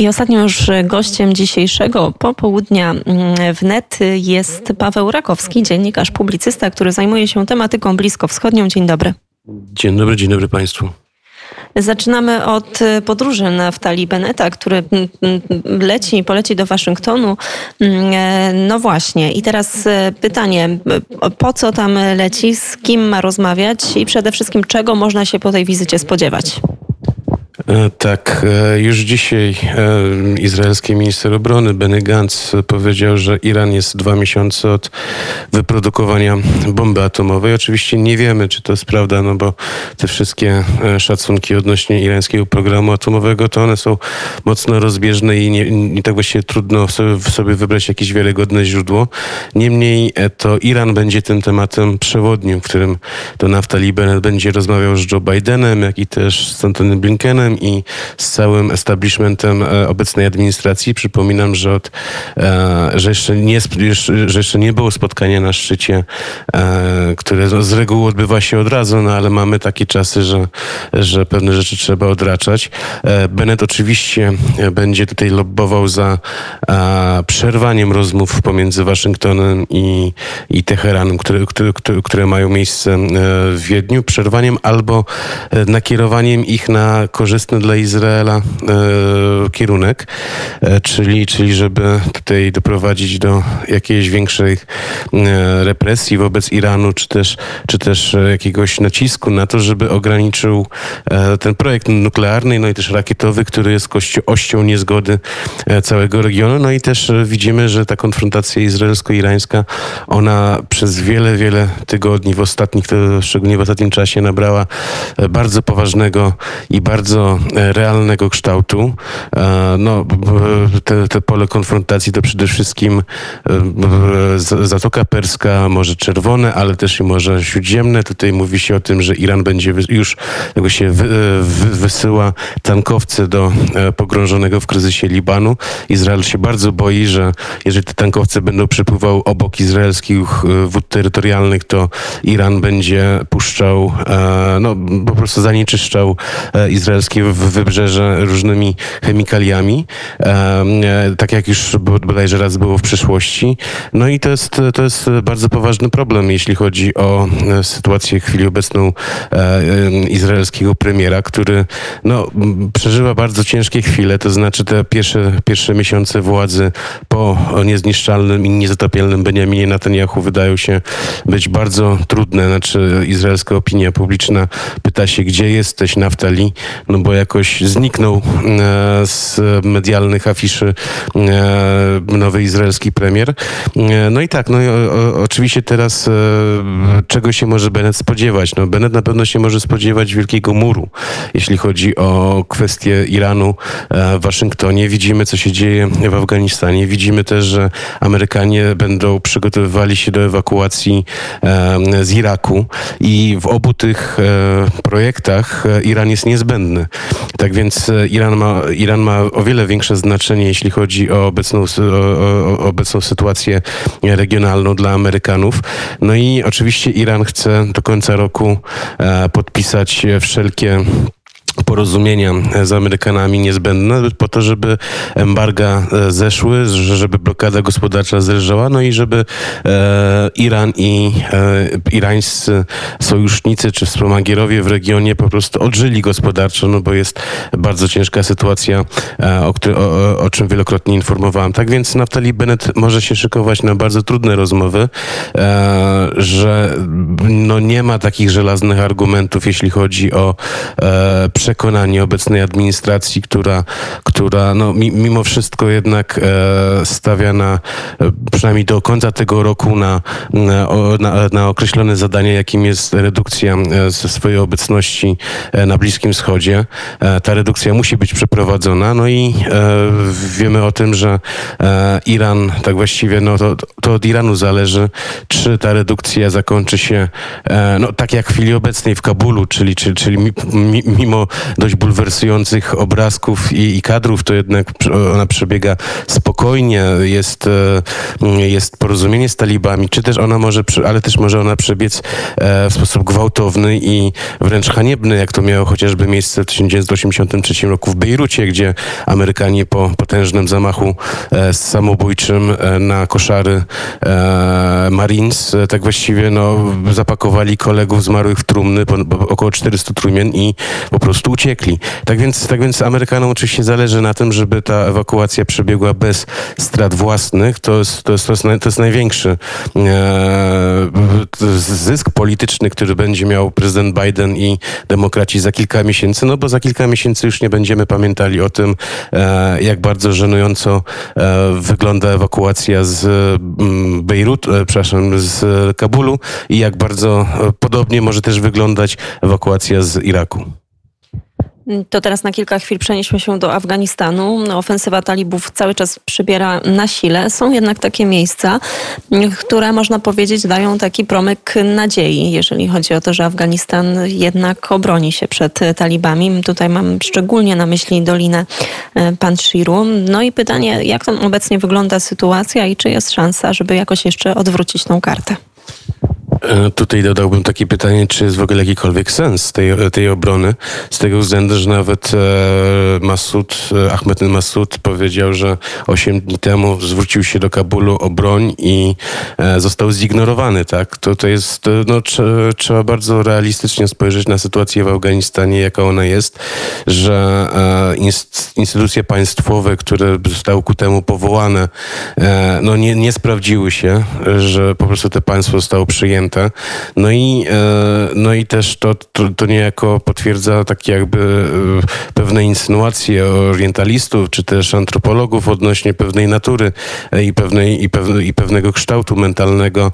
I ostatnio już gościem dzisiejszego popołudnia mm, wnet jest Paweł Rakowski, dziennikarz, publicysta, który zajmuje się tematyką bliskowschodnią. Dzień dobry. Dzień dobry, dzień dobry Państwu. Zaczynamy od podróży Naftali Beneta, który mm, mm, leci i poleci do Waszyngtonu. No właśnie. I teraz e, pytanie, po co tam leci, z kim ma rozmawiać i przede wszystkim czego można się po tej wizycie spodziewać? E, tak, e, już dzisiaj e, izraelski minister obrony Benny Gantz powiedział, że Iran jest dwa miesiące od wyprodukowania bomby atomowej. Oczywiście nie wiemy, czy to jest prawda, no bo te wszystkie szacunki odnośnie irańskiego programu atomowego, to one są mocno rozbieżne i nie, nie tak właściwie trudno sobie, sobie wybrać jakieś wiarygodne źródło. Niemniej to Iran będzie tym tematem przewodnim, w którym to Naftali Bennett będzie rozmawiał z Joe Bidenem, jak i też z Antony Blinkenem i z całym establishmentem e, obecnej administracji. Przypominam, że, od, e, że, jeszcze, nie, że jeszcze nie było spotkania na szczycie, e, które z reguły odbywa się od razu, no ale mamy takie czasy, że, że pewne rzeczy trzeba odraczać. Bennett oczywiście będzie tutaj lobbował za przerwaniem rozmów pomiędzy Waszyngtonem i, i Teheranem, które, które, które mają miejsce w Wiedniu, przerwaniem albo nakierowaniem ich na korzystanie korzystny dla Izraela e, kierunek, e, czyli, czyli żeby tutaj doprowadzić do jakiejś większej e, represji wobec Iranu, czy też, czy też jakiegoś nacisku na to, żeby ograniczył ten projekt nuklearny, no i też rakietowy, który jest ością niezgody całego regionu. No i też widzimy, że ta konfrontacja izraelsko-irańska, ona przez wiele, wiele tygodni w ostatnich, szczególnie w ostatnim czasie nabrała bardzo poważnego i bardzo E, realnego kształtu. E, no, te, te pole konfrontacji to przede wszystkim e, Zatoka Perska, Morze Czerwone, ale też i Morze Śródziemne. Tutaj mówi się o tym, że Iran będzie już się wysyła tankowce do pogrążonego w kryzysie Libanu. Izrael się bardzo boi, że jeżeli te tankowce będą przepływały obok izraelskich wód terytorialnych, to Iran będzie puszczał, no po prostu zanieczyszczał izraelskie w wybrzeże różnymi chemikaliami, e, tak jak już bodajże raz było w przyszłości. No i to jest, to jest bardzo poważny problem, jeśli chodzi o e, sytuację w chwili obecną e, izraelskiego premiera, który no, przeżywa bardzo ciężkie chwile, to znaczy te pierwsze, pierwsze miesiące władzy po niezniszczalnym i niezatopialnym Benjaminie Netanyahu wydają się być bardzo trudne. Znaczy izraelska opinia publiczna pyta się, gdzie jesteś, Naftali? No bo jakoś zniknął e, z medialnych afiszy e, nowy izraelski premier. E, no i tak, no oczywiście teraz czego się może Bennett spodziewać? No Bennett na pewno się może spodziewać wielkiego muru, jeśli chodzi o kwestię Iranu w Waszyngtonie. Widzimy, co się dzieje w Afganistanie. Widzimy też, że Amerykanie będą przygotowywali się do ewakuacji z Iraku i w obu tych projektach Iran jest niezbędny. Tak więc e, Iran ma, Iran ma o wiele większe znaczenie, jeśli chodzi o obecną, o, o obecną sytuację regionalną dla Amerykanów. No i oczywiście Iran chce do końca roku e, podpisać wszelkie porozumienia z Amerykanami niezbędne po to, żeby embarga e, zeszły, żeby blokada gospodarcza zleżała, no i żeby e, Iran i e, irańscy sojusznicy czy wspomagierowie w regionie po prostu odżyli gospodarczo, no bo jest bardzo ciężka sytuacja, e, o, o, o, czym wielokrotnie informowałem. Tak więc Naftali Bennett może się szykować na bardzo trudne rozmowy, e, że no nie ma takich żelaznych argumentów, jeśli chodzi o e, przekonanie obecnej administracji, która, która no, mimo wszystko jednak e, stawia na, e, przynajmniej do końca tego roku, na, na, na określone zadanie, jakim jest redukcja e, swojej obecności na Bliskim Wschodzie. Ta redukcja musi być przeprowadzona, no i wiemy o tym, że Iran, tak właściwie, no to, to od Iranu zależy, czy ta redukcja zakończy się, no tak jak w chwili obecnej w Kabulu, czyli, czyli, czyli mimo dość bulwersujących obrazków i, i kadrów, to jednak ona przebiega spokojnie, jest, jest porozumienie z talibami, czy też ona może, ale też może ona przebiec w sposób gwałtowny i wręcz haniebny, jak to miało chociażby miejsce w 1983 roku w Bejrucie, gdzie Amerykanie po potężnym zamachu samobójczym na koszary Marines tak właściwie no, zapakowali kolegów zmarłych w trumny, około 400 trumien i po prostu uciekli. Tak więc, tak więc Amerykanom oczywiście zależy na tym, żeby ta ewakuacja przebiegła bez strat własnych. To jest, to jest, to jest, to jest największy e, zysk polityczny, który będzie miał prezydent Biden i demokraci za kilka miesięcy, no bo za kilka miesięcy już nie będziemy pamiętali o tym, e, jak bardzo żenująco e, wygląda ewakuacja z mm, Bejrut, e, przepraszam, z Kabulu i jak bardzo e, podobnie może też wyglądać ewakuacja z Iraku. To teraz na kilka chwil przenieśmy się do Afganistanu. Ofensywa talibów cały czas przybiera na sile. Są jednak takie miejsca, które można powiedzieć dają taki promyk nadziei, jeżeli chodzi o to, że Afganistan jednak obroni się przed talibami. Tutaj mam szczególnie na myśli Dolinę e, Panshiru. No i pytanie, jak tam obecnie wygląda sytuacja i czy jest szansa, żeby jakoś jeszcze odwrócić tą kartę? E, tutaj dodałbym takie pytanie, czy jest w ogóle jakikolwiek sens tej, tej obrony, z tego względu, że nawet e, Masud, e, Ahmed Masud powiedział, że 8 dni temu zwrócił się do Kabulu o broń i został zignorowany, tak? To, to jest, no, trzeba bardzo realistycznie spojrzeć na sytuację w Afganistanie, jaka ona jest, że instytucje państwowe, które zostały ku temu powołane, no nie, nie sprawdziły się, że po prostu to państwo zostało przyjęte no i, e, no i też to, to, to niejako potwierdza takie jakby e, pewne insynuacje orientalistów, czy też antropologów odnośnie pewnej natury e, i, pewnej, i, pewne, i pewnego kształtu mentalnego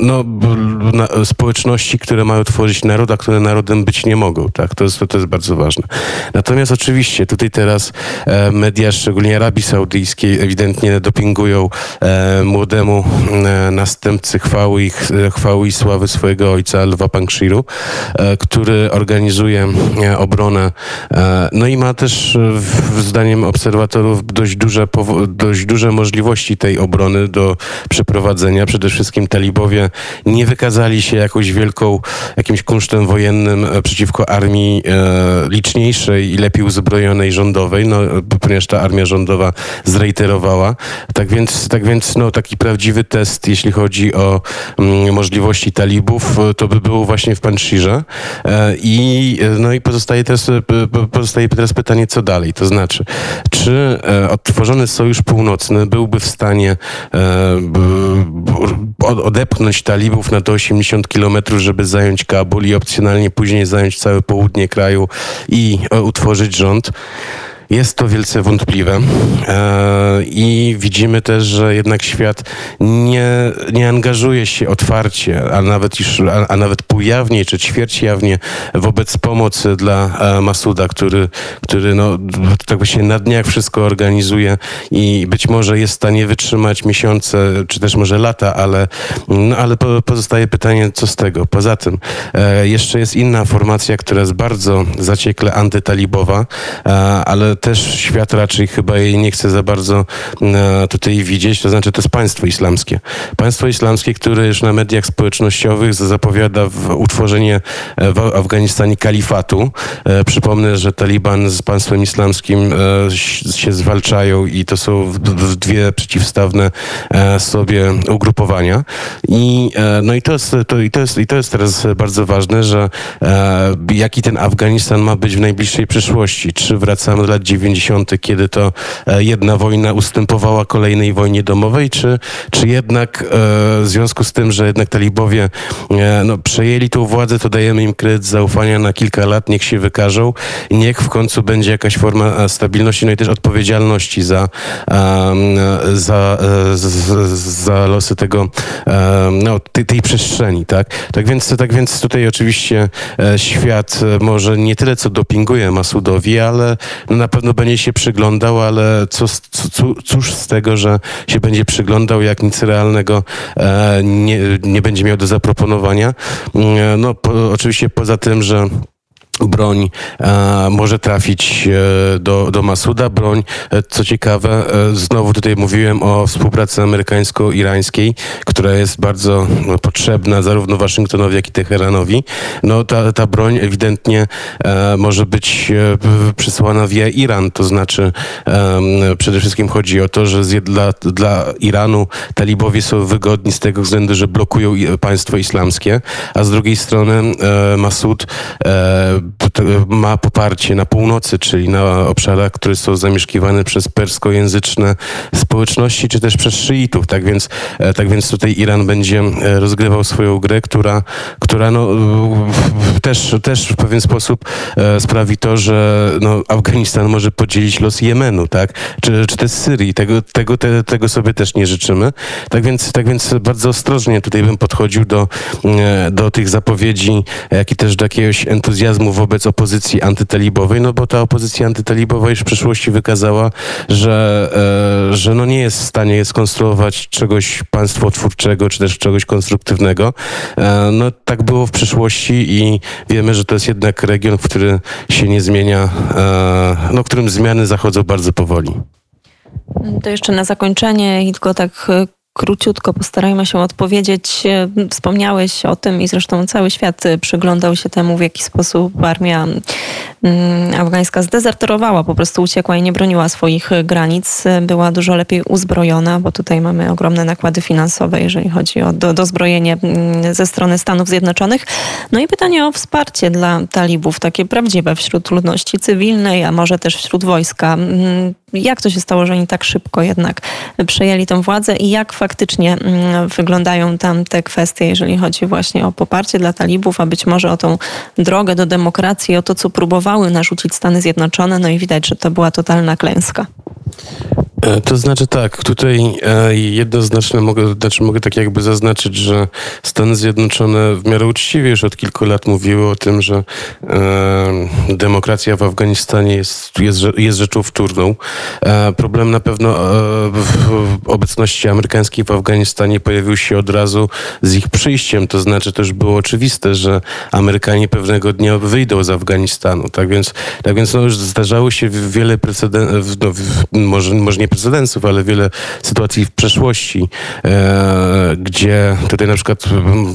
no, społeczności, które mają tworzyć naród, a które narodem być nie mogą. Tak? To, jest, to jest bardzo ważne. Natomiast oczywiście tutaj teraz media, szczególnie Arabii Saudyjskiej, ewidentnie dopingują młodemu następcy chwały ich chwały i sławy swojego ojca, Lwa Pankshiru, e, który organizuje e, obronę. No i ma też, zdaniem obserwatorów, dość duże, dość duże możliwości tej obrony do przeprowadzenia. Przede wszystkim talibowie nie wykazali się jakąś wielką, jakimś kunsztem wojennym przeciwko armii liczniejszej i lepiej uzbrojonej rządowej, no, ponieważ ta armia rządowa zrejterowała. Tak więc, tak więc no, taki prawdziwy test, jeśli chodzi o mm, możliwości talibów, e, to by było właśnie w Panszirze. E, I, e, no i pozostaje teraz, pozostaje teraz pytanie, co dalej? To znaczy, czy odtworzony Sojusz Północny byłby w stanie odepchnąć talibów na to 80 kilometrów, żeby zająć Kabul i opcjonalnie później zająć całe południe kraju i utworzyć rząd? Jest to wielce wątpliwe e, i widzimy też, że jednak świat nie, nie angażuje się otwarcie, a nawet, już, a, a nawet półjawnie czy ćwierćjawnie wobec pomocy dla e, Masuda, który, który no, tak właśnie na dniach wszystko organizuje i być może jest w stanie wytrzymać miesiące, czy też może lata, ale, no, ale pozostaje pytanie, co z tego. Poza tym e, jeszcze jest inna formacja, która jest bardzo zaciekle antytalibowa, ale też świat raczej chyba jej nie chce za bardzo e, tutaj widzieć, to znaczy to jest państwo islamskie. Państwo islamskie, które już na mediach społecznościowych zapowiada utworzenie e, w Afganistanie kalifatu. E, przypomnę, że Taliban z państwem islamskim się zwalczają i to są dwie przeciwstawne sobie ugrupowania. I, no i to jest, to, i to jest, i to jest teraz bardzo ważne, że jaki ten Afganistan ma być w najbliższej przyszłości. Czy wracamy do lat 90., kiedy to e, jedna wojna ustępowała kolejnej wojnie domowej, czy, czy jednak e, w związku z tym, że jednak talibowie e, no, przejęli tą władzę, to dajemy im kredyt zaufania na kilka lat, niech się wykażą niech w końcu będzie jakaś forma stabilności, no i też odpowiedzialności za, za, za losy tego, no, tej, tej przestrzeni, tak? Tak więc, tak więc tutaj oczywiście świat może nie tyle co dopinguje Masudowi, ale na pewno będzie się przyglądał, ale co, co, cóż z tego, że się będzie przyglądał, jak nic realnego e, nie, nie będzie miał do zaproponowania. Mm, no, po, oczywiście poza tym, że broń e, może trafić e, do, do Masuda. Broń, e, co ciekawe, znowu tutaj mówiłem o współpracy amerykańsko-irańskiej, która jest bardzo no, potrzebna zarówno Waszyngtonowi, jak i Teheranowi. No ta, ta broń ewidentnie może być przysłana via Iran, to znaczy przede wszystkim chodzi o to, że dla, dla Iranu talibowie są wygodni z tego względu, że blokują państwo islamskie, a z drugiej strony Masud ma poparcie na północy, czyli na obszarach, które są zamieszkiwane przez perskojęzyczne społeczności, czy też przez szyitów. Tak więc, e, tak więc tutaj Iran będzie e, rozgrywał swoją grę, która, która no, też, też w pewien sposób e, sprawi to, że no, Afganistan może podzielić los Jemenu, tak? Czy, czy też Syrii. Tego, tego, te, tego sobie też nie życzymy. Tak więc, tak więc bardzo ostrożnie tutaj bym podchodził do, do tych zapowiedzi, jak i też do jakiegoś entuzjazmu wobec opozycji antytalibowej, no bo ta opozycja antytalibowa już w przeszłości wykazała, że, e, że no nie jest w stanie skonstruować czegoś państwotwórczego, czy też czegoś konstruktywnego. E, no tak było w przeszłości i wiemy, że to jest jednak region, który się nie zmienia, e, no którym zmiany zachodzą bardzo powoli. To jeszcze na zakończenie i tylko tak króciutko postarajmy się odpowiedzieć. Wspomniałeś o tym i zresztą cały świat przyglądał się temu, w jaki sposób armia mm, afgańska zdezerterowała, po prostu uciekła i nie broniła swoich granic. Była dużo lepiej uzbrojona, bo tutaj mamy ogromne nakłady finansowe, jeżeli chodzi o do, dozbrojenie mm, ze strony Stanów Zjednoczonych. No i pytanie o wsparcie dla talibów, takie prawdziwe wśród ludności cywilnej, a może też wśród wojska. Jak to się stało, że oni tak szybko jednak przejęli tę władzę i jak faktycznie mm, wyglądają tam te kwestie, jeżeli chodzi właśnie o poparcie dla talibów, a być może o tą drogę do demokracji, o to, co próbowały narzucić Stany Zjednoczone. No i widać, że to była totalna klęska. E, to znaczy tak, tutaj e, jednoznacznie mogę, znaczy mogę tak jakby zaznaczyć, że Stany Zjednoczone w miarę uczciwie już od kilku lat mówiły o tym, że e, demokracja w Afganistanie jest, jest, jest rzeczą wtórną. E, problem na pewno e, w obecności amerykańskiej w Afganistanie pojawił się od razu z ich przyjściem, to znaczy też było oczywiste, że Amerykanie pewnego dnia wyjdą z Afganistanu. Tak więc, tak więc no już zdarzało się wiele precedensów, no, może, może nie precedensów, ale wiele sytuacji w przeszłości, e, gdzie tutaj na przykład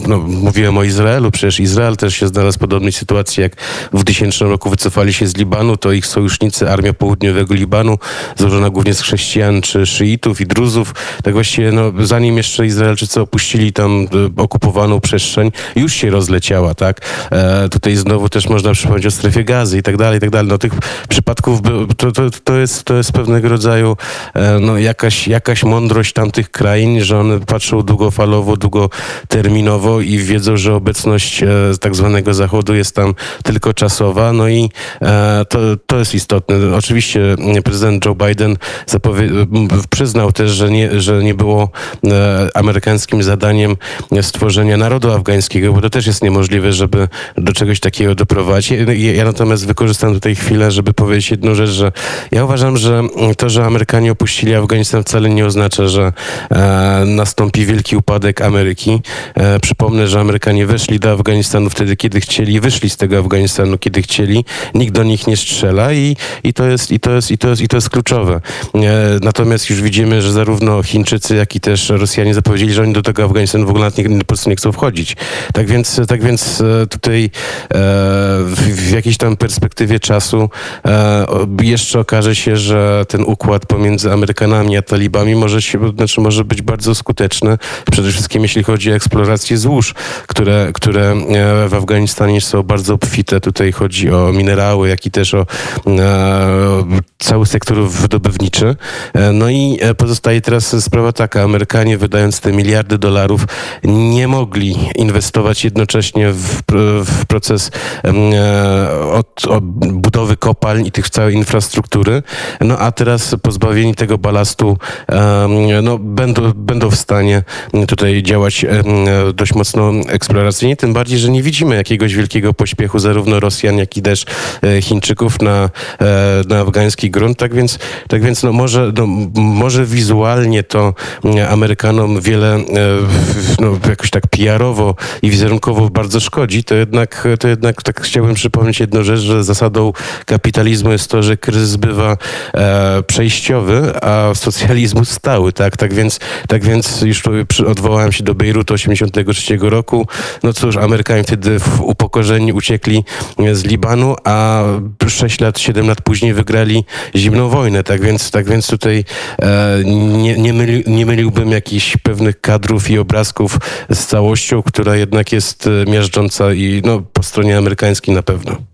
no, mówiłem o Izraelu, przecież Izrael też się znalazł w podobnej sytuacji, jak w 2000 roku wycofali się z Libanu, to ich sojusznicy, Armia Południowego Libanu, złożona głównie z chrześcijan czy szyitów i druzów, tak właściwie no, zanim jeszcze Izraelczycy opuścili tam e, okupowaną przestrzeń, już się rozleciała, tak? E, tutaj znowu też można przypomnieć o strefie gazy i tak dalej, i tak dalej. No tych przypadków to, to, to, jest, to jest pewnego rodzaju no, jakaś, jakaś mądrość tamtych krain, że one patrzą długofalowo, długoterminowo i wiedzą, że obecność e, tak zwanego Zachodu jest tam tylko czasowa. No i e, to, to jest istotne. Oczywiście prezydent Joe Biden przyznał też, że nie, że nie było amerykańskim zadaniem stworzenia narodu afgańskiego, bo to też jest niemożliwe, żeby do czegoś takiego doprowadzić. Ja natomiast wykorzystam tutaj chwilę, żeby powiedzieć jedną rzecz, że ja uważam, że to, że Amerykanie opuścili Afganistan wcale nie oznacza, że e, nastąpi wielki upadek Ameryki. E, przypomnę, że Amerykanie weszli do Afganistanu wtedy, kiedy chcieli, wyszli z tego Afganistanu, kiedy chcieli. Nikt do nich nie strzela i, i, to, jest, i, to, jest, i, to, jest, i to jest kluczowe. E, natomiast już widzimy, że zarówno Chińczycy, jak i też Rosjanie zapowiedzieli, że oni do tego Afganistanu w ogóle nie, po prostu nie chcą wchodzić. Tak więc, tak więc e, tutaj e, w, w jakiejś tam perspektywie czasu e, jeszcze okaże się, że ten układ pomiędzy Amerykanami a talibami może, się, znaczy może być bardzo skuteczne. Przede wszystkim jeśli chodzi o eksplorację złóż, które, które e, w Afganistanie są bardzo obfite. Tutaj chodzi o minerały, jak i też o e, cały sektor wydobywniczy. E, no i pozostaje teraz sprawa taka. Amerykanie wydając te miliardy dolarów nie mogli inwestować jednocześnie w, w proces od, od budowy kopalń i tych całej infrastruktury. No a teraz pozbawieni pozbawieni tego balastu, no, będą, będą w stanie tutaj działać dość mocno eksploracyjnie, tym bardziej, że nie widzimy jakiegoś wielkiego pośpiechu zarówno Rosjan, jak i też Chińczyków na, na afgański grunt, tak więc, tak więc no, może, no, może wizualnie to Amerykanom wiele no, jakoś tak PR-owo i wizerunkowo bardzo szkodzi, to jednak, to jednak tak chciałbym przypomnieć jedną rzecz, że zasadą kapitalizmu jest to, że kryzys bywa e, przejściowy, a socjalizmu stały, tak? Tak więc, tak więc już odwołałem się do Bejrutu 83 roku. No cóż, Amerykanie wtedy w uciekli z Libanu, a 6 lat, 7 lat później wygrali zimną wojnę, tak więc, tak więc tutaj e, nie, nie, myli, nie myliłbym jakichś pewnych kadrów i obrazków z całością, która jednak jest e, miażdżąca i no, po stronie amerykańskiej na pewno.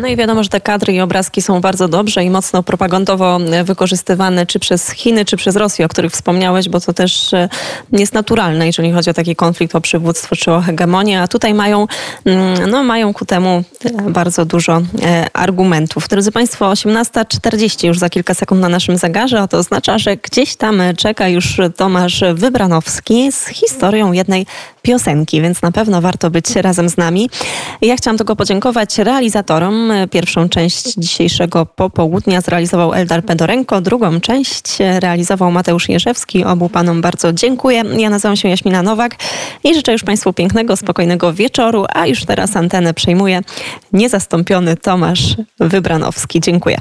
No i wiadomo, że te kadry i obrazki są bardzo dobrze i mocno propagandowo wykorzystywane, czy przez Chiny, czy przez Rosję, o których wspomniałeś, bo to też e, jest naturalne, jeżeli chodzi o taki konflikt o przywództwo czy o hegemonię, a tutaj mają, mm, no, mają ku temu e, bardzo dużo e, argumentów. Drodzy Państwo, 18.40 już za kilka sekund na naszym zegarze, a to oznacza, że gdzieś tam czeka już Tomasz Wybranowski z historią jednej piosenki, więc na pewno warto być razem z nami. Ja chciałam tylko podziękować realizatorom. Pierwszą część dzisiejszego popołudnia zrealizował Eldar Pedorenko, drugą część realizował Mateusz Jerzewski. Obu panom bardzo dziękuję. Ja nazywam się Jaśmina Nowak i życzę już Państwu pięknego, spokojnego wieczoru, a już teraz antenę przejmuje niezastąpiony Tomasz Wybranowski. Dziękuję.